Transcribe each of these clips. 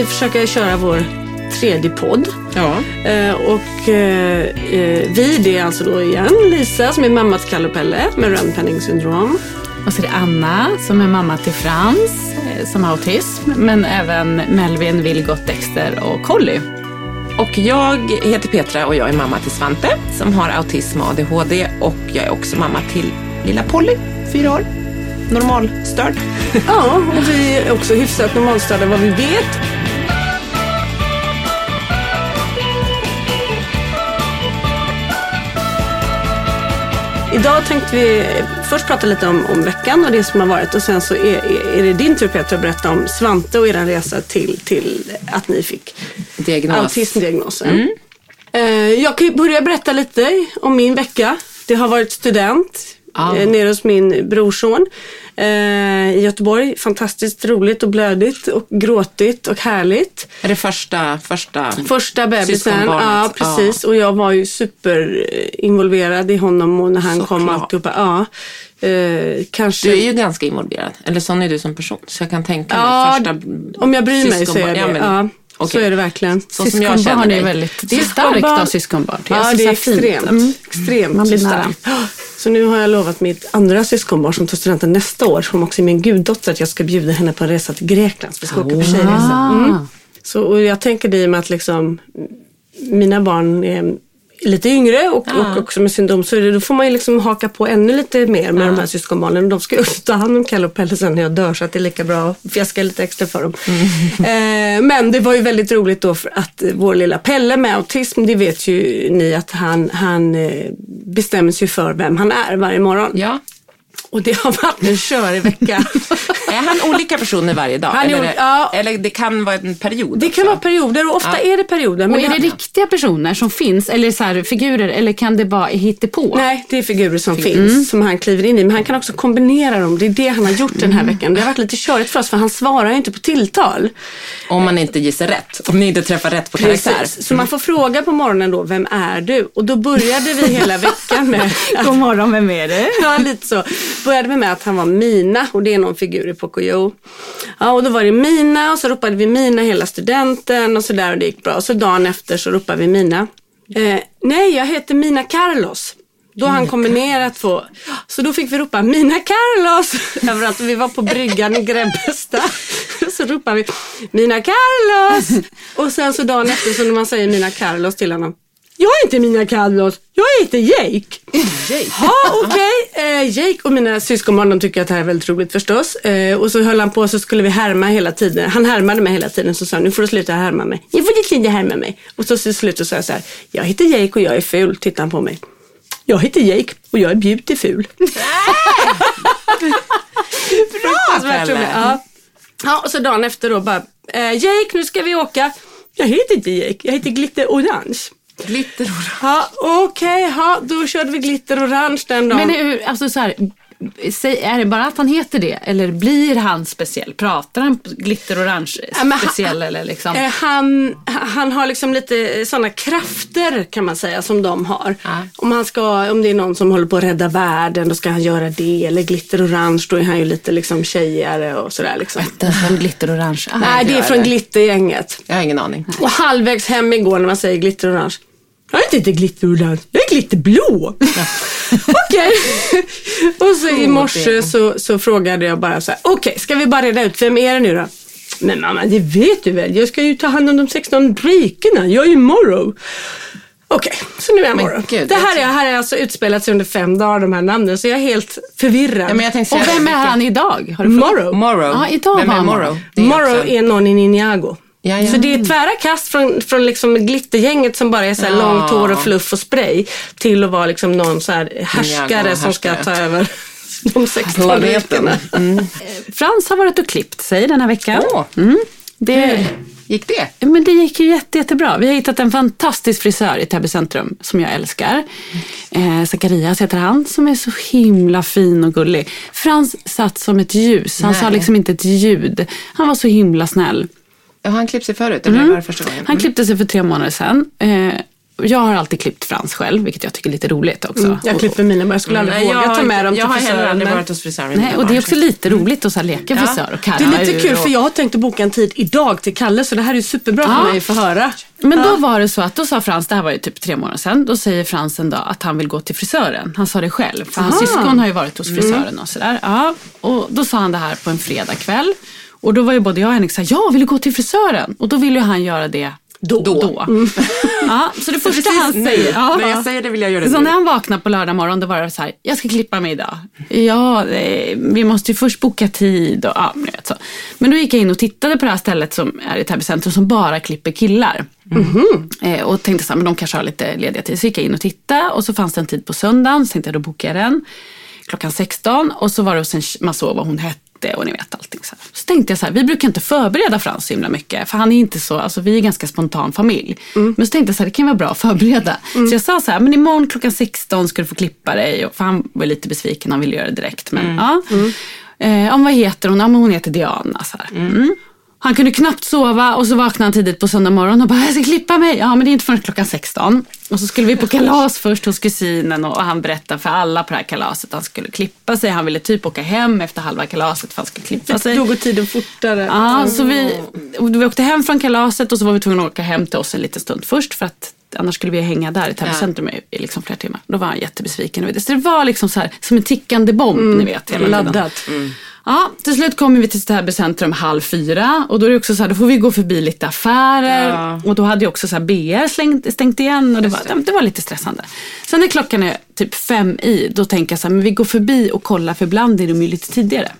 Vi försöka köra vår tredje podd. Ja. Eh, och eh, eh, vi, det är alltså då igen Lisa som är mamma till Kalle och Pelle med Rönnpenning syndrom. Och så är det Anna som är mamma till Frans eh, som har autism. Men även Melvin, Vilgot, Dexter och Colly. Och jag heter Petra och jag är mamma till Svante som har autism och ADHD och jag är också mamma till lilla Polly, fyra år. Normalstörd. Ja, och vi är också hyfsat normalstörda vad vi vet. Idag tänkte vi först prata lite om, om veckan och det som har varit och sen så är, är, det din tur Petra att berätta om Svante och er resa till, till att ni fick Diagnos. autismdiagnosen. Eh, jag kan börja berätta lite om min vecka. Det har varit student Ah. eh, nere hos min brorson i Göteborg. Fantastiskt roligt och blödigt och gråtigt och härligt. Är det första, första Första bebisen, ja precis. Och jag var ju superinvolverad i honom och när han kom Såklart. alltihopa. Ja, eh, kanske... Du är ju ganska involverad. Eller sån är du som person. Så jag kan tänka mig Ja, första om jag bryr mig så är jag det. Ja, men- Ja, Så är det verkligen. Så som jag känner Syskonbarn är dig. väldigt, det är starkt ha syskonbarn. Det är Ja, det är extremt. Mm. extremt Man blir starkt. nära. Så nu har jag lovat mitt andra syskonbarn som tar studenten nästa år, som också är min guddotter, att jag ska bjuda henne på en resa till Grekland. Så vi ska åka på tjejresa. Mm. Så, och jag tänker det i och med att liksom, mina barn är lite yngre och, och också med syndrom så det, då får man ju liksom haka på ännu lite mer med de här syskonbarnen. De ska ju också ta hand om Kalle och Pelle sen när jag dör så att det är lika bra att fjäska lite extra för dem. Eh, men det var ju väldigt roligt då för att vår lilla Pelle med autism, det vet ju ni att han, han eh, bestämmer sig för vem han är varje morgon. Ja. Och det har varit en körig vecka. Är han olika personer varje dag? Han är eller, ja. eller det kan vara en period Det kan också. vara perioder och ofta är det perioder. Och Men är det det, riktiga personer som finns eller så här figurer eller kan det vara hittepå? Nej, det är figurer som finns som han kliver in i. Men han kan också kombinera dem. Det är det han har gjort den här veckan. Det har varit lite körigt för oss för han svarar ju inte på tilltal. Om man inte gissar rätt. Om ni inte träffar rätt på karaktär. Precis. Så man får fråga på morgonen då, vem är du? Och då började vi hela veckan med God morgon, vem är det? Ja, lite så. Började vi med att han var Mina och det är någon figur i Pocoyo. Ja, och då var det Mina och så ropade vi Mina hela studenten och så där och det gick bra. Så dagen efter så ropade vi Mina. Eh, nej, jag heter Mina Carlos. Då har han kombinerat två. Så då fick vi ropa Mina Carlos överallt. Vi var på bryggan i Grebbestad. Så ropade vi Mina Carlos. Och sen så dagen efter så när man säger Mina Carlos till honom. Jag är inte Mina Carlos, jag heter Jake. Jake. Ja, okej. Eh, Jake och mina syskonbarn de tycker att det här är väldigt roligt förstås. Eh, och så höll han på så skulle vi härma hela tiden. Han härmade mig hela tiden så sa han, nu får du sluta härma mig. Nu får du sluta härma mig. Och så till slut så sa jag så här, jag heter Jake och jag är ful. Tittade han på mig. Jag heter Jake och jag är beautiful. Fruktansvärt Pelle. Ja. ja, och så dagen efter då bara, eh, Jake nu ska vi åka. Jag heter inte Jake, jag heter Glitter Orange. Glitter och Ja, okej, ja, då körde vi Glitter Orange den dagen. Men hur, alltså så här, säg, är det bara att han heter det? Eller blir han speciell? Pratar han glitterorange Ja, men han- speciell? eller liksom? Eh, Han, han har liksom lite sådana krafter kan man säga som de har. Om, han ska, om det är någon som håller på att rädda världen då ska han göra det. Eller glitter orange då är han ju lite liksom tjejigare och sådär. Liksom. Den som glitterorange. Ah, Nej, det är från glittergänget. Jag har ingen aning. Och halvvägs hem igår när man säger glitter orange. Jag är inte glitterorange, jag är glitterblå. Okej. och så i morse så, så frågade jag bara så här, okej, ska vi bara reda ut, vem är det nu då? Men mamma, det vet du väl, jag ska ju ta hand om de 16 breakerna, jag är ju Morrow. Okej, så nu är jag Morrow. gud, det här är, här är alltså utspelat sig under fem dagar, de här namnen, så jag är helt förvirrad. Ja, men jag tänkte Och vem är han idag? Har du frågat? Morrow. Morrow. Ja, idag Vem är Morrow? Morrow. Det är Morrow också- är någon i Ninjago. Ja, ja. Så det är tvära kast från, från liksom glittergänget som bara är så här Ja. långt hår och fluff och spray till att vara liksom någon så här härskare Ninjago, som ska ta över de 16 Planeten. veckorna. Frans har varit och klippt sig den här veckan. Åh. Mm. Det, Gick det? men det gick ju jätte, jättebra. Vi har hittat en fantastisk frisör i Täby centrum som jag älskar. Eh, Zacharias heter han som är så himla fin och gullig. Frans satt som ett ljus. Han sa Nej. liksom inte ett ljud. Han var så himla snäll. Ja, han klippt sig förut, eller var det första gången? Han klippte sig för tre månader sedan. Eh, jag har alltid klippt Frans själv, vilket jag tycker är lite roligt också. Jag Och- klipper mina bara, jag skulle aldrig Nej, jag våga ta har, med dem jag till har heller frisören. aldrig men- varit hos frisören Nej, och det är också så- lite roligt att så här leka Ja. frisör och Det är lite kul för jag har tänkt att boka en tid idag till Kalle så det här är superbra Ja. för mig att få höra. Men då var det så att då sa Frans, det här var ju typ tre månader sedan, då säger Frans en dag att han vill gå till frisören. Han sa det själv, för hans syskon har ju varit hos frisören och sådär. Ja, och då sa han det här på en fredagkväll. Och då var ju både jag och Henrik såhär, ja, vill du gå till frisören? Och då ville ju han göra det då. då. Ja, så det första han säger, ja, När jag säger det vill jag göra det så nu. när han vaknade på lördag morgon, då var det så här, jag ska klippa mig idag. Ja, vi måste ju först boka tid och ja, vet så. Men då gick jag in och tittade på det här stället som är i Täby centrum som bara klipper killar. Eh, och tänkte så här, men de kanske har lite lediga tid. Så gick jag in och tittade och så fanns det en tid på söndagen. Så tänkte jag, då bokar jag den klockan 16. Och så var det hos en, man såg vad hon hette och ni vet allting. Så, här. så tänkte jag så här, vi brukar inte förbereda Frans så himla mycket. För han är inte så, alltså vi är ganska spontan familj. Men så tänkte jag så här, det kan vara bra att förbereda. Så jag sa så här, men imorgon klockan 16 ska du få klippa dig. Och- För han var lite besviken, han ville göra det direkt. Men, ja. Eh, om vad heter hon? Ja, men hon heter Diana. Så här. Mm. Han kunde knappt sova och så vaknade han tidigt på söndag morgon och bara, jag ska klippa mig. Ja, men det är inte förrän klockan 16. Och så skulle vi på kalas först hos kusinen och han berättade för alla på det här kalaset att han skulle klippa sig. Han ville typ åka hem efter halva kalaset för han skulle klippa sig. Då går tiden fortare. Ja, så vi, vi åkte hem från kalaset och så var vi tvungna att åka hem till oss en liten stund först för att annars skulle vi hänga där i Täby Ja. centrum i, i liksom flera timmar. Då var han jättebesviken. Så det var liksom så här, som en tickande bomb, ni vet. Hela tiden. Laddat. Ja, till slut kommer vi till Täby centrum halv fyra och då är det också så här, då får vi gå förbi lite affärer Ja. och då hade ju också så här BR slängt, stängt igen och det var, det. var lite stressande. Sen när klockan är typ fem i, då tänker jag så här, men vi går förbi och kollar för ibland är de ju lite tidigare.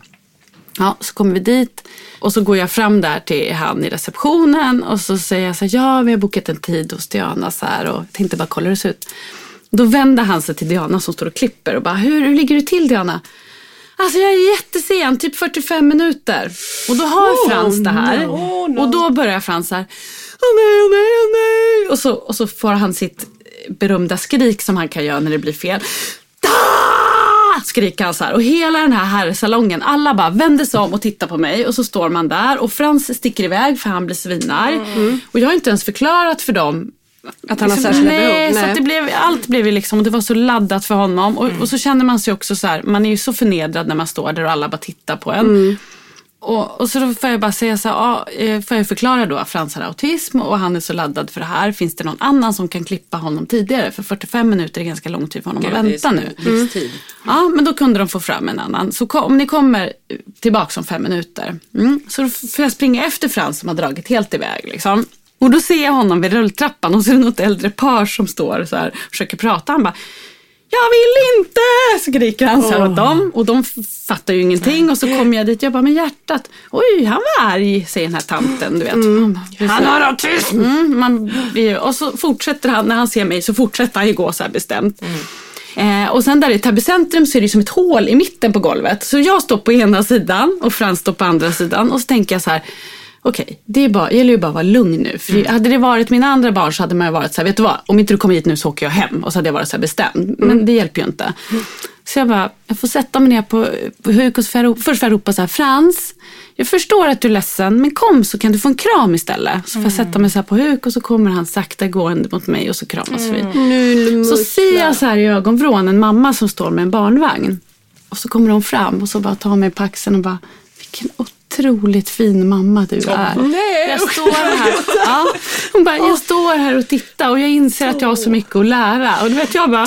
Ja, så kommer vi dit och så går jag fram där till han i receptionen och så säger jag så här, ja vi har bokat en tid hos Diana så här och tänkte bara kolla hur det ser ut. Då vänder han sig till Diana som står och klipper och bara, hur, hur ligger du till Diana? Alltså jag är jättesen, typ 45 minuter. Och då har Frans det här. Och då börjar Frans så här, åh nej, åh nej, åh nej. Och så, och så får han sitt berömda skrik som han kan göra när det blir fel. Da! Skriker han så här. Och hela den här herrsalongen, alla bara vänder sig om och tittar på mig. Och så står man där och Frans sticker iväg för han blir svinarg. Och jag har inte ens förklarat för dem Att han har Liksom, särskilda nej, behov. Så att det blev, allt blev ju liksom, och det var så laddat för honom. Och, och så känner man sig också så här, man är ju så förnedrad när man står där och alla bara tittar på en. Och, och så då får jag bara säga så här, ja, eh, får jag förklara då att Frans har autism och han är så laddad för det här. Finns det någon annan som kan klippa honom tidigare? För 45 minuter är ganska lång tid för honom att vänta nu. Livstid. Ja, men då kunde de få fram en annan. Så kom, om ni kommer tillbaka om fem minuter. Mm, så då får jag springa efter Frans som har dragit helt iväg. Liksom. Och då ser jag honom vid rulltrappan och så är det något äldre par som står så här och försöker prata. Han bara jag vill inte! skriker han så här åt dem och de fattar ju ingenting och så kommer jag dit jag bara, men hjärtat, oj han var arg, säger den här tanten. Du vet. Mm. Han har autism! Mm, man, och så fortsätter han, när han ser mig så fortsätter han ju gå så här bestämt. Eh, och sen där i Täby centrum så är det som ett hål i mitten på golvet. Så jag står på ena sidan och Frans står på andra sidan och så tänker jag så här Okej, det är bara, gäller ju bara att vara lugn nu. För Mm. hade det varit mina andra barn så hade man ju varit så här, vet du vad, om inte du kommer hit nu så åker jag hem. Och så hade jag varit så här bestämd. Men Mm. det hjälper ju inte. Så jag bara, jag får sätta mig ner på, på huk och ropa, först får jag ropa så här, Frans, jag förstår att du är ledsen, men kom så kan du få en kram istället. Så får jag sätta mig så här på huk och så kommer han sakta gående mot mig och så kramas vi. Nu, Så ser jag så här i ögonvrån en mamma som står med en barnvagn. Och så kommer hon fram och så bara tar mig på axeln och bara, vilken otroligt fin mamma du är. Jag står här, ja, hon bara, jag står här och tittar och jag inser att jag har så mycket att lära. Och du vet, jag bara,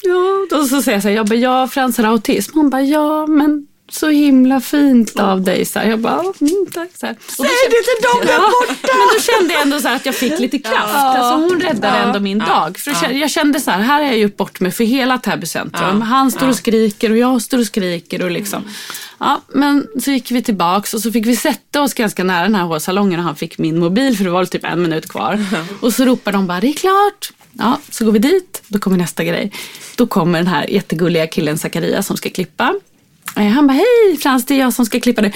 ja. Då så säger jag så här, jag bara, ja, Frans har autism. Hon bara, ja, men så himla fint av dig. Så här, jag bara, mm, tack. Så här. Säg det till dem där borta! Men då kände jag ändå så att jag fick lite kraft. Alltså, hon räddade ändå min dag. För kände- jag kände så här, här har jag gjort bort mig för hela Täby centrum. Han står och skriker och jag står och skriker. Och liksom. ja, men så gick vi tillbaks och så fick vi sätta oss ganska nära den här hårsalongen och han fick min mobil för det var typ en minut kvar. Och så ropar de bara, det är klart. Ja, så går vi dit. Då kommer nästa grej. Då kommer den här jättegulliga killen Zacharias som ska klippa. Eh, Han bara, hej Frans, det är jag som ska klippa dig.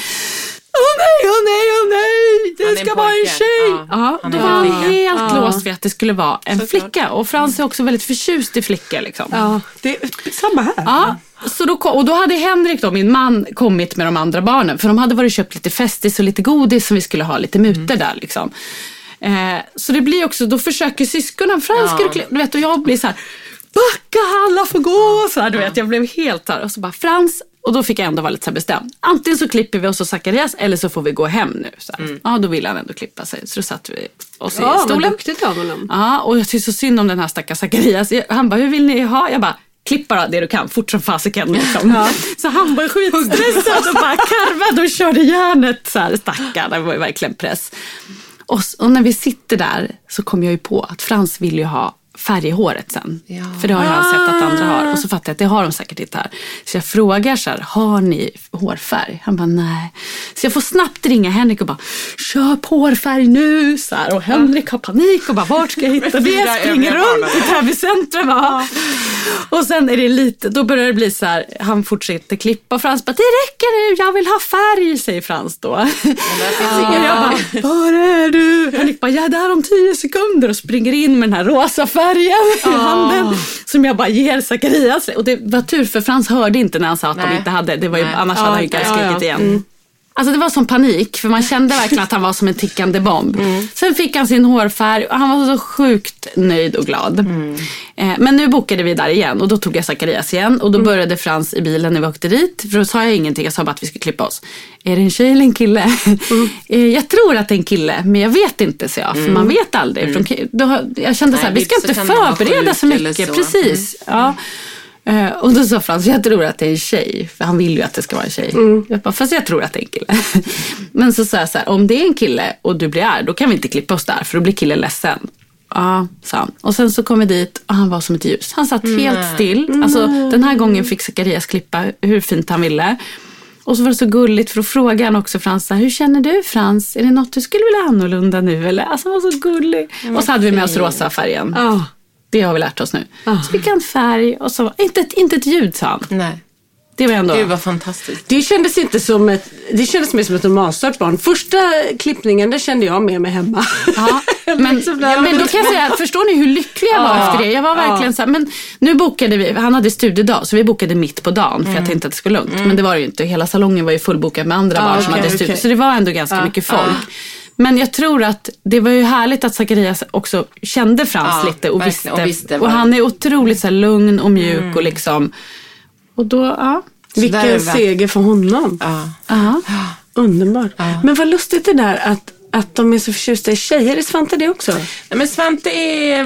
Åh nej, åh nej, åh nej, Han är det ska vara en tjej. Ja, Ja, då var han helt låst vid att det skulle vara en flicka. Och Frans är också väldigt förtjust i flickor. Liksom. Ja, det är samma här. Ja, så då, kom- och då hade Henrik, då, min man, kommit med de andra barnen. För de hade varit och köpt lite Festis och lite godis som vi skulle ha lite muter där. Liksom. Eh, så det blir också, då försöker syskonen, Frans ska du klä-" du vet, och jag blir så här, backa alla får gå. Så här, du vet, jag blev helt här och så bara Frans, och då fick jag ändå vara lite så bestämd. Antingen så klipper vi oss och Zacharias eller så får vi gå hem nu. Så här. Ja, då ville han ändå klippa sig. Så då satte vi oss Ja, i vad stolen. duktigt av honom. Ja, och jag tycker så synd om den här stackars Zacharias. Han bara, hur vill ni ha? Jag bara, klipp bara det du kan, fort som fasiken. Liksom. Så han var skitstressad och bara karvade och körde järnet. Så här, stackarn, det var ju verkligen press. Och, och när vi sitter där så kom jag ju på att Frans vill ju ha färg i håret sen. Ja. För det har jag sett att andra har. Och så fattar jag att det har de säkert inte här. Så jag frågar så här, har ni hårfärg? Han bara, nej. Så jag får snabbt ringa Henrik och bara, köp hårfärg nu. Så här. Och Henrik har panik och bara, vart ska jag hitta det? fyra Springer runt i Täby centrum. Ja. Och sen är det lite, då börjar det bli så här, han fortsätter klippa och Frans bara, det räcker nu, jag vill ha färg, säger Frans då. finns Och jag bara, var är du? Henrik bara, jag är där om tio sekunder och springer in med den här rosa färgen i handen som jag bara ger Zacharias. Och det var tur för Frans hörde inte när han sa att de Nej. inte hade, det var ju, Nej. annars hade han ju Ja, skrikit ja, ja. Alltså det var som panik för man kände verkligen att han var som en tickande bomb. Sen fick han sin hårfärg och han var så sjukt nöjd och glad. Eh, men nu bokade vi där igen och då tog jag Zacharias igen och då började Frans i bilen när vi åkte dit. För då sa jag ingenting, jag sa bara att vi skulle klippa oss. Är det en tjej eller en kille? eh, jag tror att det är en kille men jag vet inte så jag, för man vet aldrig. Då, har- jag kände Nej, så här, vi ska inte förbereda så mycket. så. Precis. Ja. Eh, och då sa Frans, jag tror att det är en tjej. För han vill ju att det ska vara en tjej. Jag bara, fast jag tror att det är en kille. Men så sa jag så här, om det är en kille och du blir arg, då kan vi inte klippa oss där. För då blir killen ledsen. Ja, sa han. Och sen så kom vi dit och han var som ett ljus. Han satt helt still. Alltså, den här gången fick Zacharias klippa hur fint han ville. Och så var det så gulligt för då frågade han också Frans, hur känner du Frans? Är det något du skulle vilja ha annorlunda nu? Eller? Alltså han var så gullig. Och så hade vi med oss rosa färgen. Ja. Det har vi lärt oss nu. Så fick han färg och så, inte ett, inte ett ljud sa han. Nej. Det var ändå... Gud vad fantastiskt. Det kändes inte som ett, det kändes mer som ett normalstört barn. Första klippningen, det kände jag med mig hemma. Ja, men, men då kan jag säga, förstår ni hur lycklig jag var efter det? Jag var verkligen så här, men nu bokade vi, han hade studiedag så vi bokade mitt på dagen för jag tänkte att det skulle lugnt. Men det var det ju inte, hela salongen var ju fullbokad med andra Ja, barn som okej, hade studie. okej. Så det var ändå ganska mycket folk. Men jag tror att det var ju härligt att Zacharias också kände Frans Ja, lite och visste. och Och, visste vad- han är otroligt så här, lugn och mjuk och liksom. Och då, ja. Vilken seger för honom. Ja. ja. Underbart. Men vad lustigt det där att, att de är så förtjusta i tjejer. Är Svante det också? Nej, men Svante är...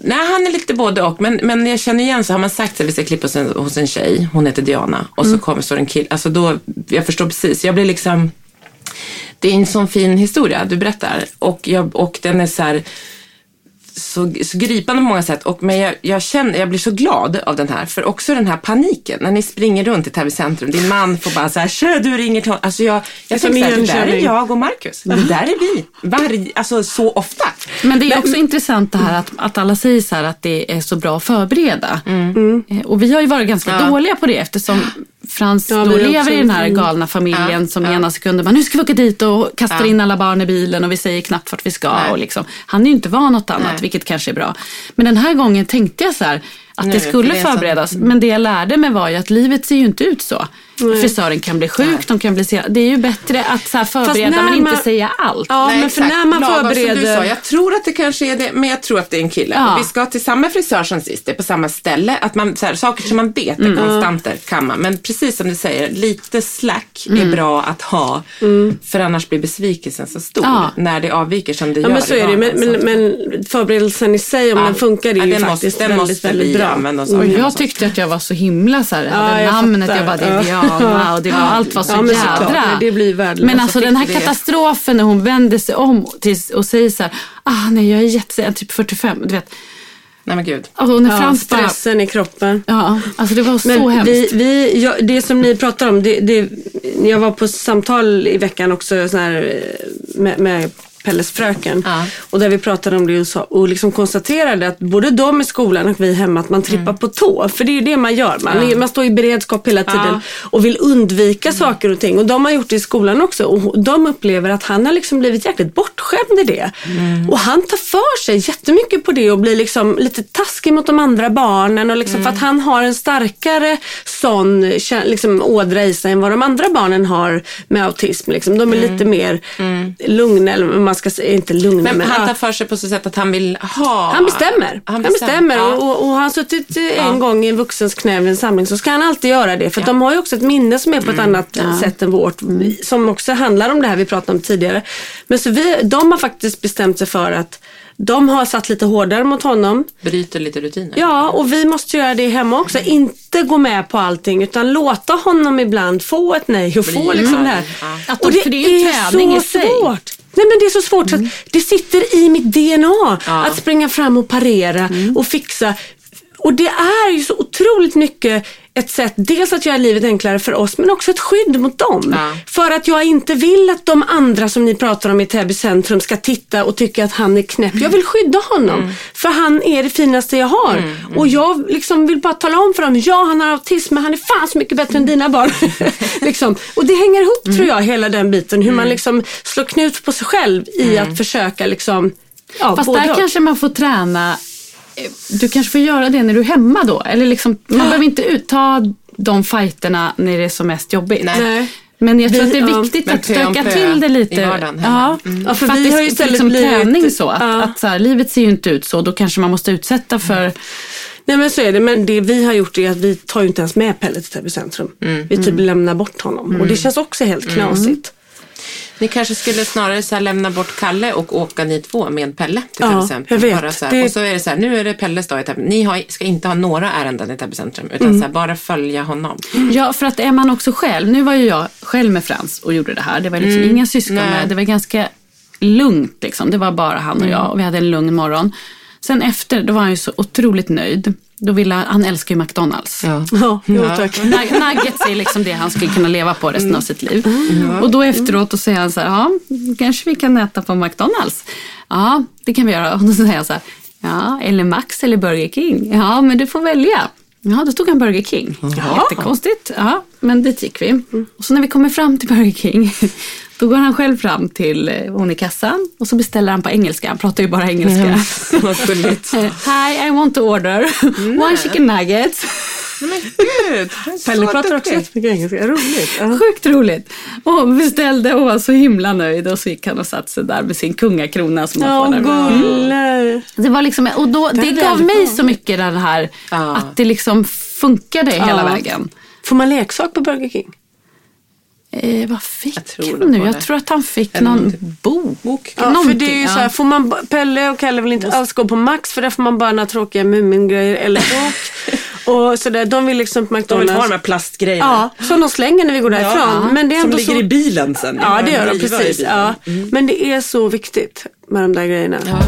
Nej, han är lite både och. Men, men jag känner igen så har man sagt att vi ska klippa oss en, hos en tjej. Hon heter Diana. Och så kommer står en kille. Alltså då, jag förstår precis. Jag blir liksom... Det är en sån fin historia du berättar och, jag, och den är så här så, så gripande på många sätt. Och, men jag, jag, känner, jag blir så glad av den här. För också den här paniken när ni springer runt i Täby centrum. Din man får bara så här, Tjö, du ringer till honom." Alltså jag, jag tänker så här, det där är jag och Marcus. Det där är vi. Varje, alltså så ofta. Men det är också intressant det här att, att alla säger så här att det är så bra att förbereda. Mm. Eh, Och vi har ju varit ganska dåliga på det eftersom Frans Ja, då lever i den här galna familjen som ena sekunden bara, nu ska vi åka dit och kastar Ja. in alla barn i bilen och vi säger knappt vart vi ska. Nej. Och liksom, han är ju inte van något annat, Nej. vilket kanske är bra. Men den här gången tänkte jag så här, att Nu, det skulle förberedas. Men det jag lärde mig var ju att livet ser ju inte ut så. Frisören kan bli sjuk, de kan bli se- Det är ju bättre att så förbereda men inte man- säga allt. Ja, Nej, men för exakt. när man Lagom, Som du förbereder... sa, jag tror att det kanske är det, men jag tror att det är en kille. Ja. Och vi ska till samma frisör som sist, det är på samma ställe. Att man, så här, saker som man vet är Mm. konstanter kan man. Men precis som du säger, lite slack är bra att ha. För annars blir besvikelsen så stor Ja. när det avviker som det Ja gör men så är det men, men, men förberedelsen i sig, om den funkar, är ju faktiskt måste- väldigt, måste väldigt bra. Använda oss av. Och jag tyckte att jag var så himla så här, Ja, hade jag namnet, fattar. jag bara det är. Diana och det var, allt var så Ja, men jädra. Nej, det blir värdelöst. Men alltså Så den här det. katastrofen när hon vänder sig om till, och säger så här, ah nej jag är jättesen, typ 45, du vet. Nej men gud. Och när Ja, Frans bara, stressen i kroppen. ja alltså det var så Men hemskt. vi, vi, ja, det som ni pratar om, det, det, jag var på samtal i veckan också så här, med, med Pelles fröken. Ja. Och där vi pratade om det och, sa, och liksom konstaterade att både de i skolan och vi hemma, att man trippar Mm. på tå. För det är ju det man gör. Man, man står i beredskap hela tiden och vill undvika Mm. saker och ting. Och de har gjort det i skolan också. Och de upplever att han har liksom blivit jäkligt bortskämd i det. Mm. Och han tar för sig jättemycket på det och blir liksom lite taskig mot de andra barnen. Och liksom För att han har en starkare sån liksom, ådra i sig än vad de andra barnen har med autism. Liksom. De är lite mer lugna, eller man ska säga, inte lugna Men men, han ja. tar för sig på så sätt att han vill ha... Han bestämmer. Han bestämmer. Ja. Och, och, och har han suttit eh, en Ja. gång i en vuxens knä vid en samling så ska han alltid göra det. För att de har ju också ett minne som är på ett annat eh, sätt än vårt. Som också handlar om det här vi pratade om tidigare. Men så vi, de har faktiskt bestämt sig för att de har satt lite hårdare mot honom. Bryter lite rutiner. Ja, och vi måste göra det hemma också. Inte gå med på allting utan låta honom ibland få ett nej och få Bli liksom det här. ja. Och de- för det är ju träning i sig. svårt. Nej men det är så svårt. Så att det sitter i mitt DNA att springa fram och parera och fixa. Och det är ju så otroligt mycket ett sätt, dels att göra livet enklare för oss men också ett skydd mot dem. Ja. För att jag inte vill att de andra som ni pratar om i Täby centrum ska titta och tycka att han är knäpp. Jag vill skydda honom. För han är det finaste jag har. Och jag liksom vill bara tala om för dem, ja han har autism men han är fan så mycket bättre än dina barn. liksom. Och det hänger ihop tror jag, hela den biten. Hur man liksom slår knut på sig själv i att försöka liksom Ja, Fast där och. kanske man får träna, du kanske får göra det när du är hemma då. Eller liksom, man behöver inte utta de fighterna när det är som mest jobbigt. Nej. Men jag tror Vi- att det är ja. viktigt Men att stöka till det i lite. vardagen hemma. Ja, Ja, för för vi det har ju istället liksom blivit- träning så. Att, Ja. att så här, livet ser ju inte ut så. Då kanske man måste utsätta för... Nej men så är det. Men det vi har gjort är att vi tar ju inte ens med Pelle till Täby centrum. Vi typ lämnar bort honom. Och det känns också helt knasigt. Ni kanske skulle snarare så lämna bort Kalle och åka ni två med Pelle till Ja, Täby centrum. jag vet. Så. Det- Och så är det så här, nu är det Pelles dag i Täby. Ni har, ska inte ha några ärenden i Täby centrum utan Mm. så här, bara följa honom. Ja, för att är man också själv. Nu var ju jag själv med Frans och gjorde det här. Det var liksom inga syskon med. Det var ganska lugnt liksom. Det var bara han och jag och vi hade en lugn morgon. Sen efter, då var han ju så otroligt nöjd. Då ville han, han älskar ju McDonalds. Ja. Ja, jo, tack. Nug- Nuggets är liksom det han skulle kunna leva på resten av sitt liv. Mm. Och då efteråt då säger han så här, ja, kanske vi kan äta på McDonalds. Ja, det kan vi göra. Och då säger jag så här, ja, eller Max eller Burger King. Ja, men du får välja. Ja, då tog han Burger King. Jättekonstigt. Ja, men dit gick vi. Och så när vi kommer fram till Burger King, då går han själv fram till eh, hon i kassan och så beställer han på engelska. Han pratar ju bara engelska. Gulligt. Hi, I want to order one chicken nuggets. Men gud, Pelle pratar också jättemycket engelska. Roligt. Ja. Sjukt roligt. Och beställde och var så himla nöjd och så gick han och satte sig där med sin kungakrona som han Ja, får gulle. Det var liksom, och då, det är gav mig så mycket den här, Ja. att det liksom funkade hela Ja. vägen. Får man leksak på Burger King? Eh, vad fick Jag tror han de nu? Jag det. tror att han fick Eller någon bok. Bok. Ja, för det är ju ja. så här, får man, Pelle och Kalle vill inte alls gå på Max för där får man bara några tråkiga Mumin-grejer eller bok. Och så där, de vill liksom på De McDonalds. vill ha de här plastgrejerna. Ja, som de slänger när vi går därifrån. Men det är som ändå ligger så... i bilen sen. Ja, det gör de precis. bilen. Ja. Men det är så viktigt med de där grejerna. Ja.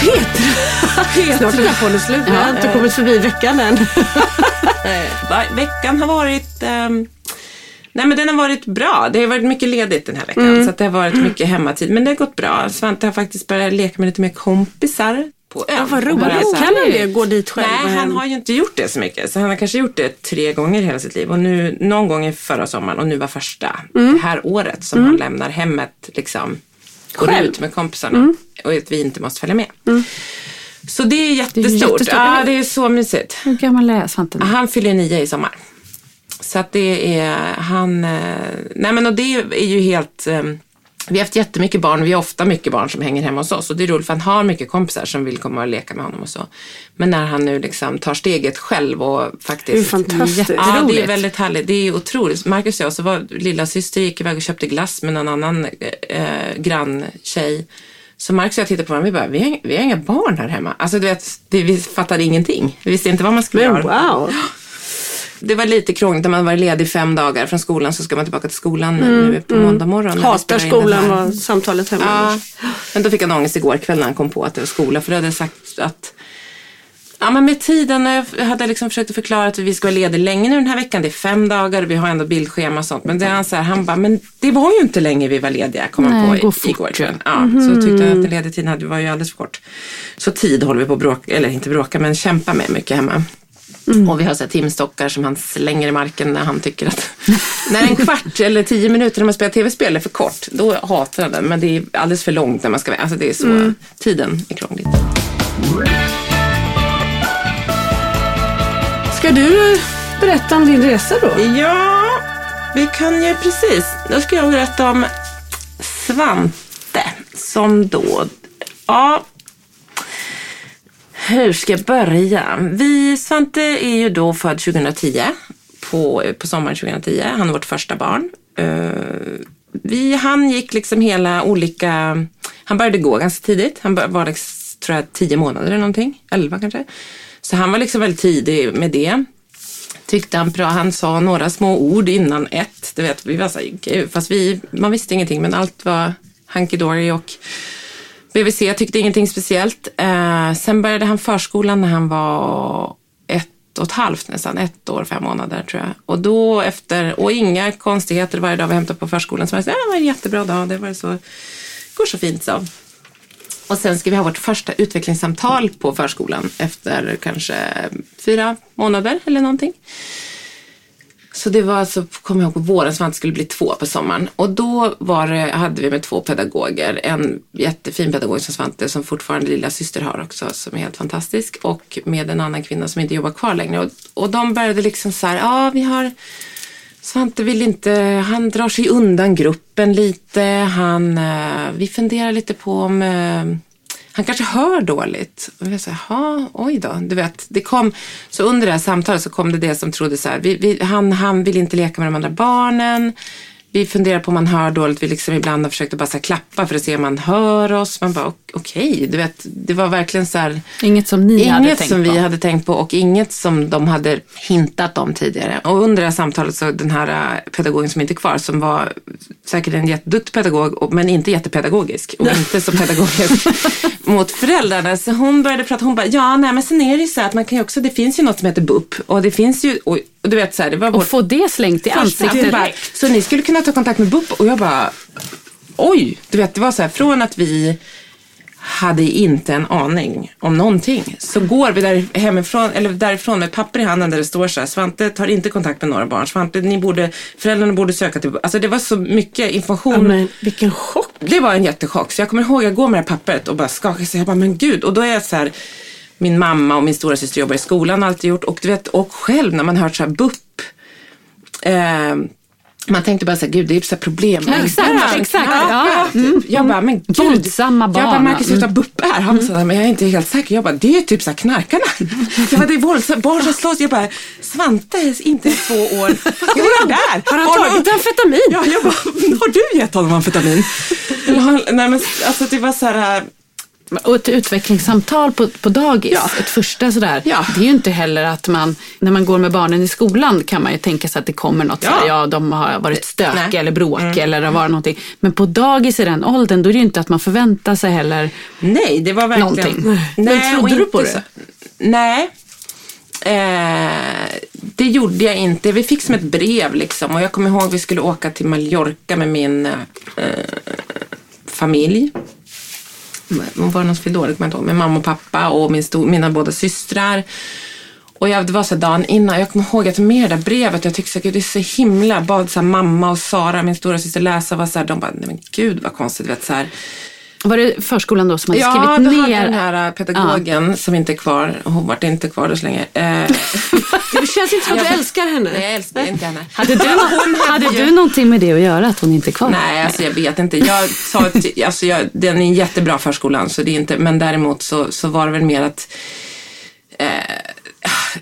Petra! Snart är den här podden slut. Vi har inte kommit förbi veckan än. Veckan har varit ehm, Nej men den har varit bra. Det har varit mycket ledigt den här veckan. Mm. Så det har varit mycket hemmatid. Men det har gått bra. Svante har faktiskt börjat leka med lite mer kompisar på ön. Ja, vad roligt. Kan han det? Gå dit själv Nej, han har ju inte gjort det så mycket. Så han har kanske gjort det tre gånger hela sitt liv. Och nu, någon gång i förra sommaren och nu var första. Mm. Det här året som han lämnar hemmet liksom. Går Själv? ut med kompisarna. Mm. Och att vi inte måste följa med. Så det är jättestort. jättestort, ja, eller hur? det är så mysigt. Hur gammal är Svante? Han fyller nio i sommar. Så att det är han, eh, nej men och det är ju helt, eh, vi har haft jättemycket barn, vi har ofta mycket barn som hänger hemma hos oss och det är roligt för han har mycket kompisar som vill komma och leka med honom och så. Men när han nu liksom tar steget själv och faktiskt. Det är fantastiskt. Ja, det är väldigt härligt. Det är otroligt. Marcus och jag, så var lilla syster gick iväg och köpte glass med någon annan eh, granntjej. Så Marcus och jag tittade på varandra och vi bara, vi har, vi har inga barn här hemma. Alltså du vet, det, vi fattade ingenting. Vi visste inte vad man skulle Men göra. wow. Det var lite krångligt när man var ledig fem dagar från skolan så ska man tillbaka till skolan nu på måndag morgon. Hatar skolan var samtalet hemma. Ja, men då fick han ångest igår kväll när han kom på att det var skola för då hade sagt att Ja men med tiden, när jag hade liksom försökt förklara att vi ska vara lediga länge nu den här veckan. Det är fem dagar och vi har ändå bildschema och sånt. Men det är han så här, han bara, men det var ju inte länge vi var lediga, kom han på i- igår ju. kväll. Ja, så tyckte han att den lediga tiden hade, var ju alldeles för kort. Så tid håller vi på att bråka, eller inte bråka, men kämpa med mycket hemma. Och vi har så timstockar som han slänger i marken när han tycker att när en kvart eller tio minuter när man spelar tv-spel är för kort, då hatar han den. Men det är alldeles för långt när man ska, alltså det är så, tiden är krångligt. Ska du berätta om din resa då? Ja, vi kan ju precis. Då ska jag berätta om Svante som då, ja, hur ska jag börja? Vi, Svante är ju då född 2010, på, på sommaren 2010. Han är vårt första barn. Eh, vi, han gick liksom hela olika, han började gå ganska tidigt. Han var liksom, tror jag, tio månader eller någonting, elva kanske. Så han var liksom väldigt tidig med det tyckte han bra. Han sa några små ord innan ett. Du vet, vi var så här, gud, fast vi, man visste ingenting men allt var hunky dory och BVC tyckte ingenting speciellt. Eh, sen började han förskolan när han var ett och ett halvt nästan, ett år, fem månader tror jag. Och då efter, och inga konstigheter varje dag vi hämtade på förskolan. Så var det, så, här, det var en jättebra dag, det var så, går så fint så. Och sen ska vi ha vårt första utvecklingssamtal på förskolan efter kanske fyra månader eller någonting. Så det var alltså, kommer jag ihåg, på våren som skulle bli två på sommaren. Och då var det, hade vi med två pedagoger. En jättefin pedagog som Svante, som fortfarande lilla syster har också, som är helt fantastisk. Och med en annan kvinna som inte jobbar kvar längre. Och, och de började liksom så här, ja vi har Svante vill inte, han drar sig undan gruppen lite. Han, eh, vi funderar lite på om eh, han kanske hör dåligt. Och vi sa, jaha, oj då. Du vet, det kom, så under det här samtalet så kom det det som trodde så här, vi, vi, han, han vill inte leka med de andra barnen. Vi funderar på om han hör dåligt. Vi liksom ibland har försökt att bara klappa för att se om han hör oss. Man bara, okej, du vet, det var verkligen så här. Inget som ni hade Inget tänkt som på. vi hade tänkt på och inget som de hade hintat om tidigare. Och under det här samtalet så den här äh, pedagogen som inte är kvar som var säkert en jätteduktig pedagog men inte jättepedagogisk och inte så pedagogisk mot föräldrarna. Så hon började prata, hon bara, ja nej men sen är det ju så här att man kan ju också, det finns ju något som heter BUP och det finns ju, och, och du vet så här, det var vår Och få det slängt i ansiktet. bara, så ni skulle kunna ta kontakt med BUP och jag bara, oj, du vet det var så här från att vi hade inte en aning om någonting. Så går vi där hemifrån, eller därifrån med papper i handen där det står så här, Svante tar inte kontakt med några barn. Svante, ni borde, föräldrarna borde söka till, alltså det var så mycket information. Ja, men vilken chock. Det var en jättechock. Så jag kommer ihåg, jag går med det här pappret och bara skakar sig. Jag bara, men gud. Och då är jag så här, min mamma och min stora syster jobbar i skolan och alltid gjort. Och du vet, och själv när man hört så här BUP. Eh, man tänkte bara så här, gud det är så här problem. Ja, exakt, Ja, exakt, Ja, ja. typ. Jag bara, men gud. Våldsamma Jag bara, barn. Marcus, du vad BUP är? Han sa, men jag är inte helt säker. Jag bara, det är typ så här knarkarna. Jag bara, det är våldsamma barn som slåss. Jag bara, Svante är inte två år. Vad ska vi göra där? Har han tagit amfetamin? Ja, jag bara, har du gett honom amfetamin? Han- Nej men alltså det var så här, Och ett utvecklingssamtal på, på dagis, Ja. ett första sådär. Ja. Det är ju inte heller att man, när man går med barnen i skolan kan man ju tänka sig att det kommer något Ja. sådär, ja de har varit stök Nej. Mm. eller bråk eller det varit någonting. Men på dagis i den åldern, då är det ju inte att man förväntar sig heller Nej, det var verkligen... Någonting. Nej, Men trodde du på det? Så... Nej. Eh, det gjorde jag inte. Vi fick som ett brev liksom. Och jag kommer ihåg vi skulle åka till Mallorca med min eh, familj. Hon var någon fyllde år, det kommer jag inte ihåg. Med mamma och pappa och min stor, mina båda systrar. Och jag, det var så dagen innan, jag kommer ihåg att med det där brevet, jag tyckte att det är så himla, bad så här, mamma och Sara, min stora syster läsa, var så här, de bara, nej men gud vad konstigt, vet så här. Var det förskolan då som hade Ja, skrivit hade ner? den här äh, pedagogen som inte är kvar, hon vart inte kvar då så länge. Eh, Det känns inte som att du älskar henne. nej, jag älskar inte henne. Hade du, Hon hade ju- du någonting med det att göra, att hon inte är kvar? Nej, alltså jag vet inte. Jag sa att, alltså jag, den är en jättebra förskolan, så det är inte, men däremot så, så var det väl mer att eh,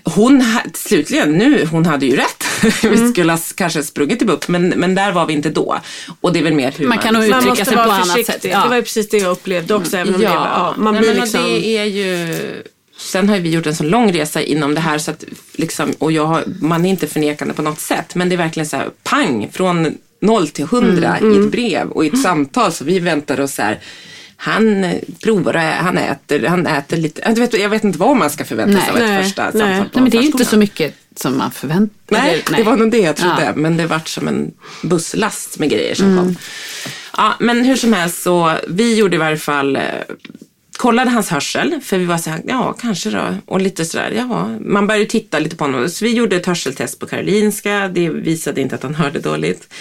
hon, slutligen nu, hon hade ju rätt. Mm. Vi skulle ha kanske sprungit till BUP, men, men där var vi inte då. Och det är väl mer hur Man kan nog Man uttrycka måste sig på annat sätt. Ja. Det var ju precis det jag upplevde också. Även om det, ja, man nej, blir liksom... det är ju... Sen har ju vi gjort en så lång resa inom det här så att liksom, och jag har, man är inte förnekande på något sätt men det är verkligen så här pang från noll till hundra Mm, i ett brev och i ett samtal så vi väntar oss så här han eh, provar han äter, han äter lite, jag vet, jag vet inte vad man ska förvänta sig av Nej. ett första Nej. samtal Nej, men det är ju inte så mycket som man förväntar Nej, eller- det var nog det jag trodde. Ja. Men det vart som en busslast med grejer som Mm. kom. Ja, men hur som helst så, vi gjorde i varje fall, eh, kollade hans hörsel. För vi var så här, ja kanske då. Och lite sådär, ja. Man började titta lite på honom. Så vi gjorde ett hörseltest på Karolinska. Det visade inte att han hörde dåligt.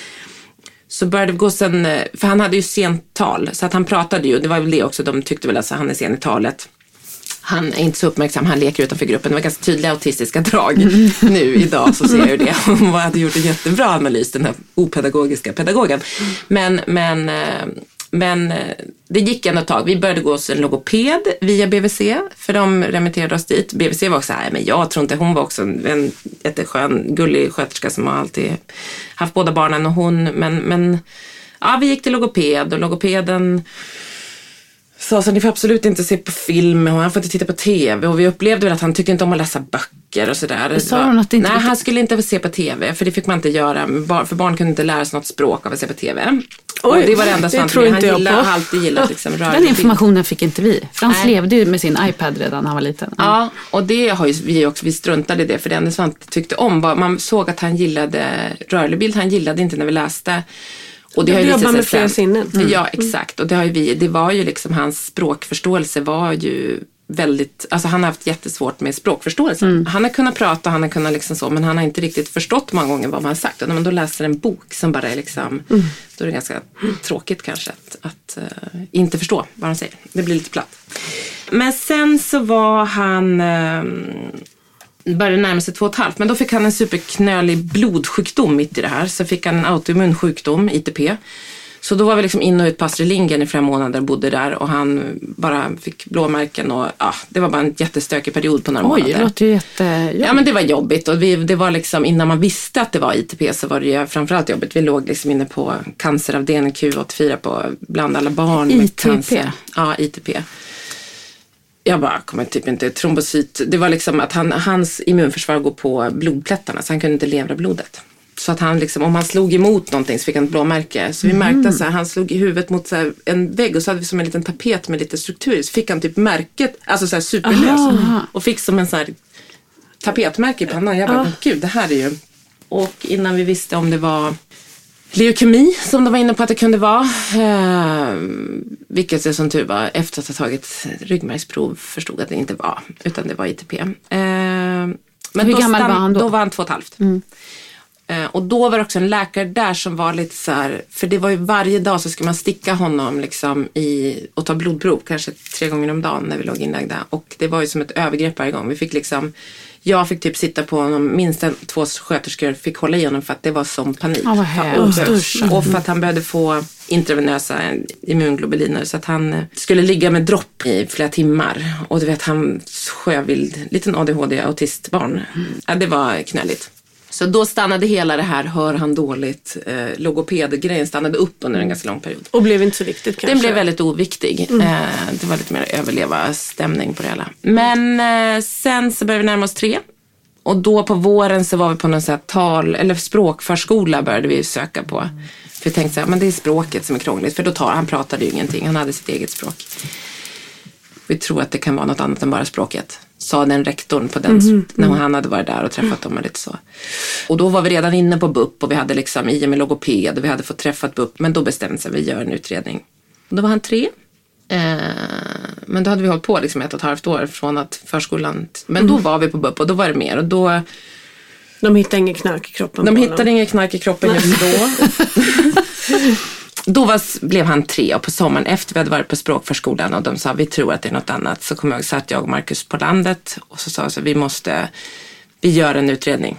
Så började vi gå sen, eh, för han hade ju sent tal. Så att han pratade ju, det var väl det också, de tyckte väl att han är sen i talet. Han är inte så uppmärksam, han leker utanför gruppen. Det var ganska tydliga autistiska drag. Nu idag så ser jag ju det. Hon hade gjort en jättebra analys, den här opedagogiska pedagogen. Men, men, eh, men eh, det gick ändå ett tag. Vi började gå hos en logoped via BVC, för de remitterade oss dit. BVC var också här, men jag tror inte, hon var också en, en jätteskön, gullig sköterska som har alltid haft båda barnen och hon, men, men ja, vi gick till logoped och logopeden sa så ni får absolut inte se på film och han får inte titta på TV och vi upplevde väl att han tycker inte om att läsa böcker och sådär. Sa hon att det inte Nej, han skulle inte få se på TV för det fick man inte göra. För barn kunde inte lära sig något språk av att se på TV. och Oj, det var det enda det som han tror han inte jag gillade, på. har alltid gillat liksom, rörlig Den informationen fick inte vi. Frans Nej. levde ju med sin iPad redan när han var liten. Ja, och det har ju vi också, vi struntade i det för det enda som han tyckte om var, man såg att han gillade rörlig bild, han gillade inte när vi läste. Och det har ju jobbar med flera sinnen. Mm. Ja, exakt. Och det har ju vi, det var ju liksom hans språkförståelse var ju väldigt, alltså han har haft jättesvårt med språkförståelse. Mm. Han har kunnat prata, han har kunnat liksom så, men han har inte riktigt förstått många gånger vad man har sagt. Och när man då läser en bok som bara är liksom, Mm. då är det ganska tråkigt kanske att, att eh, inte förstå vad han säger. Det blir lite platt. Men sen så var han, uh, började närma sig två och ett halvt, men då fick han en superknölig blodsjukdom mitt i det här. Så fick han en autoimmun sjukdom, ITP. Så då var vi liksom in och ut på Astrid Lindgren i flera månader och bodde där och han bara fick blåmärken och ja, det var bara en jättestökig period på några Oj, månader. det låter ju jätte... Ja men det var jobbigt och vi, det var liksom innan man visste att det var ITP så var det ju framförallt jobbigt. Vi låg liksom inne på canceravdelning Q84 på bland alla barn med ITP? cancer. Ja, ITP. Jag bara kommer typ inte, trombocyt, det var liksom att han, hans immunförsvar går på blodplättarna så han kunde inte levra blodet. Så att han liksom, om han slog emot någonting så fick han ett blåmärke. Så vi märkte så här, han slog i huvudet mot så en vägg och så hade vi som en liten tapet med lite struktur. Så fick han typ märket, alltså så här superlös. Och fick som en så här tapetmärke i pannan. Jag bara, men gud det här är ju... Och innan vi visste om det var leukemi som de var inne på att det kunde vara. Eh, vilket det som tur var efter att ha tagit ryggmärgsprov förstod att det inte var. Utan det var ITP. Eh, men Hur då gammal var han då? Då var han två och ett halvt. Eh, och då var det också en läkare där som var lite så här, för det var ju varje dag så skulle man sticka honom liksom i, och ta blodprov, kanske tre gånger om dagen när vi låg inlagda. Och det var ju som ett övergrepp varje gång. Vi fick liksom, jag fick typ sitta på honom, minst en, två sköterskor fick hålla i honom för att det var som panik. Vad hemskt. och, för att han behövde få intravenösa immunglobuliner så att han eh, skulle ligga med dropp i flera timmar. Och du vet han sjövild, liten ADHD autistbarn. Ja, det var knöligt. Så då stannade hela det här, hör han dåligt, eh, logopedgrejen stannade upp under en ganska lång period. Och blev inte så viktigt kanske? Den blev väldigt oviktig. Eh, det var lite mer överleva-stämning på det hela. Men eh, sen så började vi närma oss tre. Och då på våren så var vi på någon sån tal, eller språkförskola började vi söka på. För vi tänkte så här, men det är språket som är krångligt. För då tar, han pratade ju ingenting, han hade sitt eget språk. Vi tror att det kan vara något annat än bara språket. Sa den rektorn på den, när han hade varit där och träffat dem och lite så. Och då var vi redan inne på BUP och vi hade liksom i och med logoped och vi hade fått träffat BUP. Men då bestämde sig vi gör en utredning. Och då var han tre. Eh, men då hade vi hållit på liksom ett och ett halvt år från att förskolan... Men då var vi på BUP och då var det mer. Och då, De hittade ingen knark i kroppen de hittade inget knark i kroppen just då. Då var, blev han tre och på sommaren efter vi hade varit på språkförskolan och de sa vi tror att det är något annat så kom jag satt jag och Marcus på landet och så sa jag så vi måste, vi gör en utredning.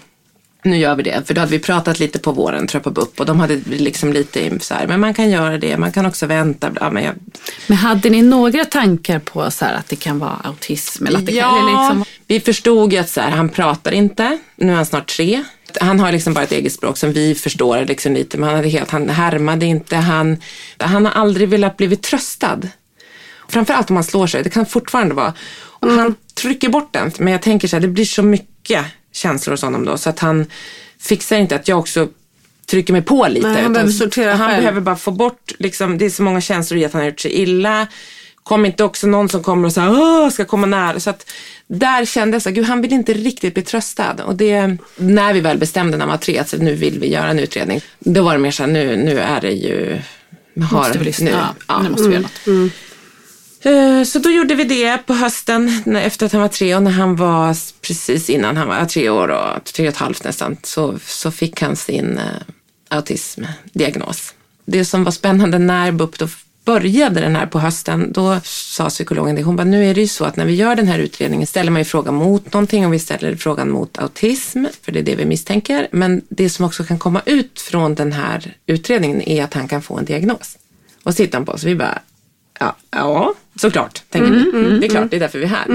Nu gör vi det, för då hade vi pratat lite på våren tror jag på BUP och de hade liksom lite så här, men man kan göra det, man kan också vänta. Ja, men jag, Men hade ni några tankar på så här att det kan vara autism? Eller att det ja, kan, eller liksom, vi förstod ju att så här, han pratar inte, nu är han snart tre. Han har liksom bara ett eget språk som vi förstår liksom lite, men han, hade helt, han härmade inte, han, han har aldrig velat blivit tröstad. Framförallt om han slår sig, det kan fortfarande vara. Och Han trycker bort den, men jag tänker så här, det blir så mycket känslor hos honom då, så att han fixar inte att jag också trycker mig på lite. Nej, han behöver sortera Han själv. behöver bara få bort, liksom, det är så många känslor i att han har gjort sig illa. Kom inte också någon som kommer och så här, ska komma nära. Så att där kände jag så här, gud han vill inte riktigt bli tröstad. Och det, när vi väl bestämde när han var tre, att nu vill vi göra en utredning. Då var det mer så här, nu, nu är det ju, har, måste vi lyssna. nu, ja, ja. nu måste vi göra något. Eh, Så då gjorde vi det på hösten efter att han var tre och när han var precis innan han var tre år och tre och ett halvt nästan så, så fick han sin eh, autismdiagnos. Det som var spännande när BUP då började den här på hösten, då sa psykologen det, hon bara, nu är det ju så att när vi gör den här utredningen ställer man ju frågan mot någonting och vi ställer frågan mot autism, för det är det vi misstänker. Men det som också kan komma ut från den här utredningen är att han kan få en diagnos. Och så tittar han på oss vi bara, Ja, ja såklart, tänker vi. det är klart, det är därför vi är här.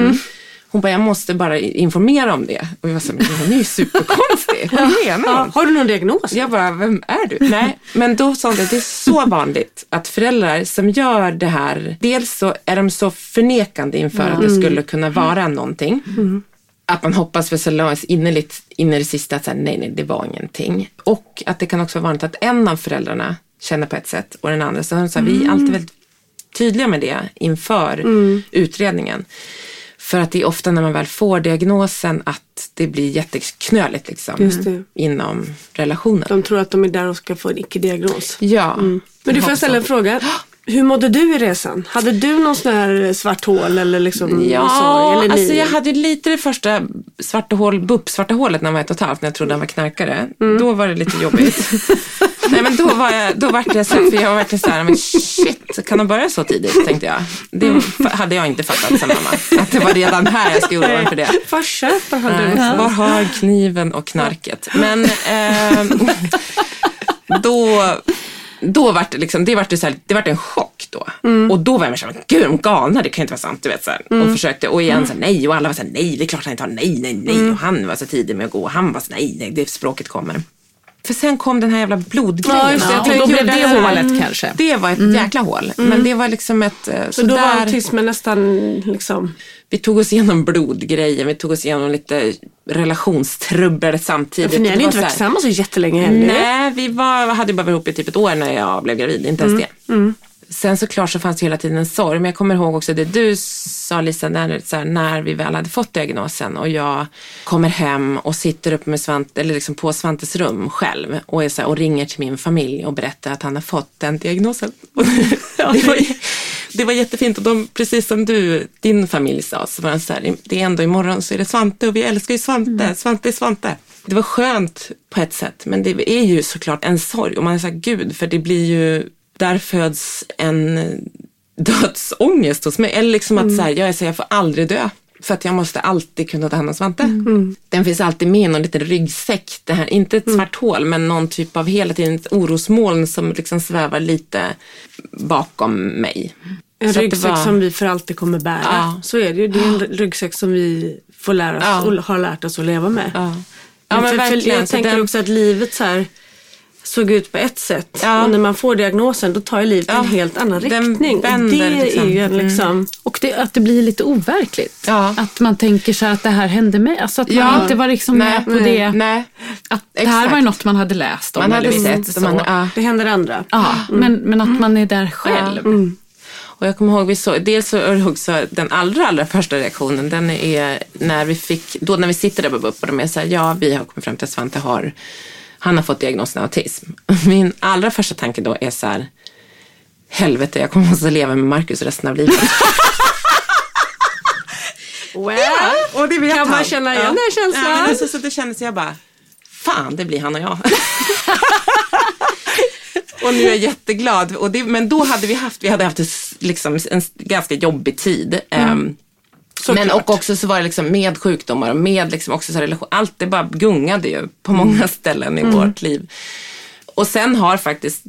Hon bara, jag måste bara informera om det. Och jag var så här, men hon är ju superkonstig. Vad menar hon? har du någon diagnos? Jag bara, vem är du? Nej, men då sa hon att det är så vanligt att föräldrar som gör det här, dels så är de så förnekande inför att det skulle kunna vara någonting. Att man hoppas för så långt innerligt in i det sista att säga, nej, nej, det var ingenting. Och att det kan också vara vanligt att en av föräldrarna känner på ett sätt och den andra. Så, så här, vi är alltid väldigt tydliga med det inför utredningen. För att det är ofta när man väl får diagnosen att det blir jätteknöligt liksom, inom relationen. De tror att de är där och ska få en icke-diagnos. Ja. Men du, får jag ställa en fråga? Hur mådde du i resan? Hade du någon sån här svart hål eller liksom Ja, sorg? Eller alltså jag hade ju lite det första svarta hål, BUP, svarta hålet när han var ett och ett halvt, när jag trodde han var knarkare. Då var det lite jobbigt. Nej men då var jag, då var det så här, för jag var verkligen så här, men shit, kan de börja så tidigt, tänkte jag. Det f- hade jag inte fattat sen mamma. Att det var redan här jag skulle oroa mig för det. Var köper han det? Var har kniven och knarket? Men ehm, då, då vart det liksom, det vart det så här, det vart en chock då. Och då var jag såhär, gud de galna, det kan inte vara sant. Du vet, så här. Och försökte, och igen så här, nej och alla var såhär, nej det är klart han inte har, nej, nej, nej. Och han var så tidig med att gå och han var så nej, nej, det språket kommer. För sen kom den här jävla blodgrejen. Ja, just det. Ja, och då blev det hålet kanske. Det var ett jäkla hål. Men det var liksom ett... eh, Så då var autismen nästan liksom... vi tog oss igenom blodgrejen, vi tog oss igenom lite relationstrubbel samtidigt. För ni hade ju inte så varit tillsammans så jättelänge heller. Nej, vi var, hade bara varit ihop i typ ett år när jag blev gravid, inte ens det. Sen såklart så fanns det hela tiden en sorg, men jag kommer ihåg också det du sa Lisa, när, så här, när vi väl hade fått diagnosen och jag kommer hem och sitter uppe med Svante, eller liksom på Svantes rum själv och, är så här, och ringer till min familj och berättar att han har fått den diagnosen. Det, var, det var jättefint och de, precis som du, din familj sa, så var det så här, det är ändå imorgon så är det Svante och vi älskar ju Svante, Svante är Svante. Det var skönt på ett sätt, men det är ju såklart en sorg och man är så här, gud, för det blir ju, där föds en dödsångest hos mig. Eller liksom att så här, jag är så jag får aldrig dö. För att jag måste alltid kunna ta hand om Svante. Den finns alltid med i någon liten ryggsäck. Det här, inte ett svart hål, men någon typ av hela tiden ett orosmoln som liksom svävar lite bakom mig. En Så ryggsäck var- som vi för alltid kommer bära. Ja. Så är det ju. Det är en ryggsäck som vi får lära oss Ja. och har lärt oss att leva med. Ja. Ja, men för, för verkligen. jag tänker den- också att livet så här såg ut på ett sätt. Ja. Och när man får diagnosen då tar ju livet Ja, en helt annan den riktning. Och vänder det liksom. är ju en liksom... Och det, att det blir lite overkligt. Ja. Att man tänker så här att det här hände mig. Alltså att man Ja. inte var liksom Nej, med på nej, det. nej. Att det här var ju något man hade läst om. Man hade eller sett. och Man, så. ja. Det händer andra. Ja, men, men att man är där själv. Och jag kommer ihåg, vi så, dels så är det också den allra, allra första reaktionen, den är när vi fick, då när vi sitter där på BUP och de är så här, ja vi har kommit fram till att Svante har, han har fått diagnosen autism. Min allra första tanke då är så här, helvete jag kommer måste leva med Markus resten av livet. Well, och det vet kan man han. känna igen den känslan? Ja, men så det kändes jag bara, fan det blir han och jag. och nu är jag jätteglad. Och det, men då hade vi haft, vi hade haft liksom, en ganska jobbig tid. Ehm, men och också så var det liksom med sjukdomar och med liksom också så relation. Allt det bara gungade ju på många ställen i vårt liv. Och sen har faktiskt,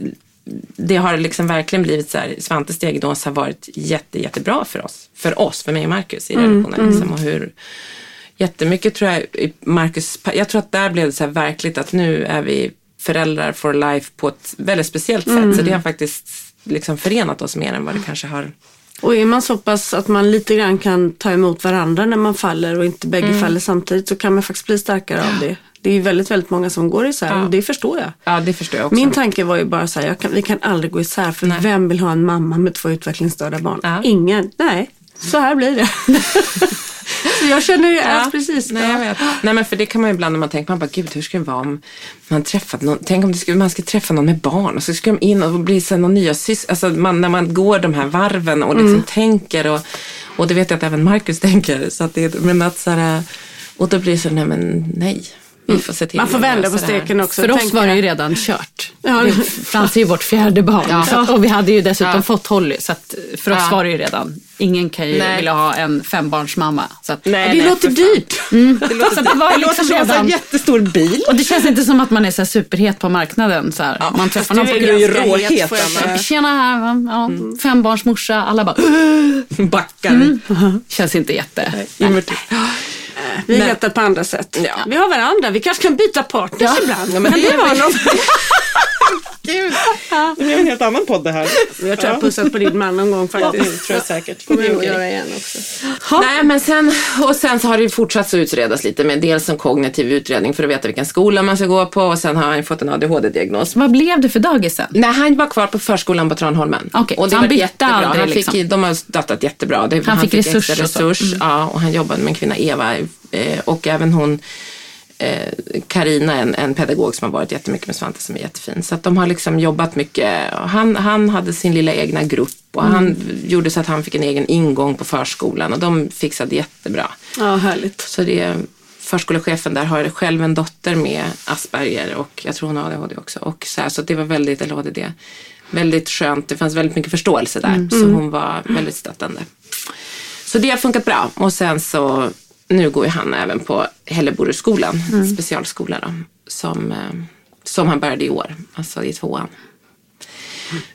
det har liksom verkligen blivit så här, Svantes diagnos har varit jätte, jättebra för oss. För oss, för mig och Marcus i relationen. Liksom, och hur, jättemycket tror jag, Marcus, jag tror att där blev det så här verkligt att nu är vi föräldrar for life på ett väldigt speciellt sätt. Så det har faktiskt liksom förenat oss mer än vad det kanske har Och är man så pass att man lite grann kan ta emot varandra när man faller och inte bägge Mm. faller samtidigt så kan man faktiskt bli starkare av det. Det är väldigt, väldigt många som går isär Ja. och det förstår jag. Ja, det förstår jag också. Min tanke var ju bara så här, kan, vi kan aldrig gå isär för Nej. vem vill ha en mamma med två utvecklingsstörda barn? Ja. Ingen. Nej, så här blir det. jag känner ju att precis. Nej, jag vet. Nej, men för det kan man ju ibland när man tänker, man bara, gud hur ska det vara om man träffat någon, tänk om skulle, man ska träffa någon med barn och så ska de in och bli någon nya sys, alltså man, när man går de här varven och liksom tänker och, och det vet jag att även Marcus tänker, så att det, men att så här, och då blir det så, nej men nej, vi får se till Man får vända på steken också. För oss var det ju redan kört. Ja. Frans är ju vårt fjärde barn. Så, och vi hade ju dessutom Ja. fått Holly. Så att för oss Ja. var det ju redan, ingen kan ju Nej. vilja ha en fembarnsmamma. Så att, Nej, det det låter dyrt. det låter, så det var Det liksom låter som en jättestor bil. och det känns inte som att man är så här superhet på marknaden. Så här. man träffar någon på är ju råhet. Tjena ja, fembarnsmorsa. Alla bara, Backar. känns inte jätte... Vi Nej. heter på andra sätt. Ja. Vi har varandra, vi kanske kan byta partners ibland. Ja, men Kan det det är vara något? Gud, det blev en helt annan podd det här. Jag tror jag pussat på din man någon gång faktiskt. tror jag säkert. kommer jag att göra igen också. Nej, men sen, och sen så har det fortsatt så utredas lite med dels en kognitiv utredning för att veta vilken skola man ska gå på och sen har han fått en ADHD-diagnos. Vad blev det för dagisen? Nej, han var kvar på förskolan på Tranholmen. Okej, och det han bytte jättebra. aldrig han fick, liksom? De har stöttat jättebra. Det, Han fick extra resurs och så. Mm. resurs. Ja, och han jobbade med en kvinna, Eva, och även hon Karina, en, en pedagog som har varit jättemycket med Svante som är jättefin. Så att de har liksom jobbat mycket. Han, han hade sin lilla egna grupp och han Mm. gjorde så att han fick en egen ingång på förskolan och de fixade jättebra. Ja, härligt. Så det, förskolechefen där har själv en dotter med Asperger och jag tror hon har ADHD också. Och så, här, så det var väldigt, eller ADD, väldigt skönt. Det fanns väldigt mycket förståelse där. Så hon var väldigt stöttande. Så det har funkat bra. Och sen så, nu går ju han även på Hälleborgsskolan, specialskola då, som, eh, som han började i år, alltså i tvåan.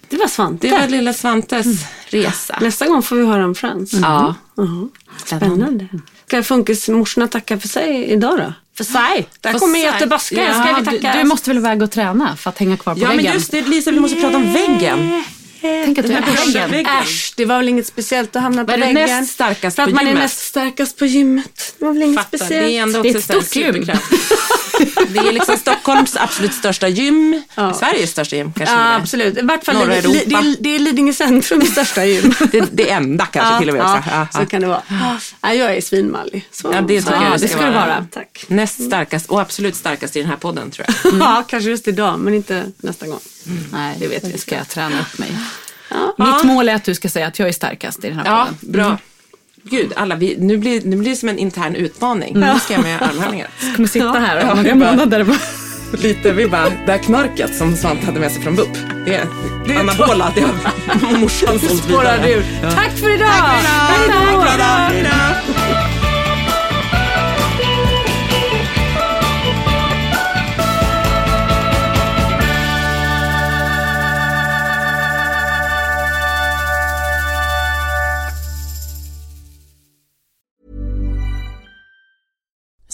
Det var Svante. Det var lilla Svantes resa. Nästa gång får vi höra om Frans. Ja. Jaha. Spännande. Ska funkismorsorna tacka för sig idag då? För sig? Där För kommer. Göteborgska. Ja, Ska vi du, tacka? du måste väl iväg och träna för att hänga kvar på Ja men väggen? just det Lisa, vi måste prata om väggen. Tänk att du är på väggen. väggen. Äsch, det var väl inget speciellt att hamna på Vad är du väggen. näst starkast För att på man är gymmet? näst starkast på gymmet. Det var väl inget Fattar, speciellt. det är ändå Det är ett stort gym. Det är liksom Stockholms absolut största gym. Sveriges största gym kanske. Ja, det är. absolut. I vart fall Norra li, det, Europa. är, det är Lidingö centrums största gym. Det, det enda kanske till och med. Ja, Ja, så kan det vara. Ja, jag är svinmallig. Så, Ja, det så jag det det ska det vara. vara. Tack. Näst starkast och absolut starkast i den här podden tror jag. Ja, kanske just idag, men inte nästa gång. Nej, det vet vi. Ska jag träna upp mig. Ja. Mitt mål är att du ska säga att jag är starkast i den här Ja, podden. bra. Gud, alla, vi, nu, blir, nu blir det som en intern utmaning. Nu ska jag med armhävningar. kommer sitta här om Ja, några månader och bara... Lite, vi bara, det här knarket som Svante hade med sig från BUP. Det är, det är anabola, det har morsan sålt Spårar vidare. ur. Tack för idag! Hej då! Hej då!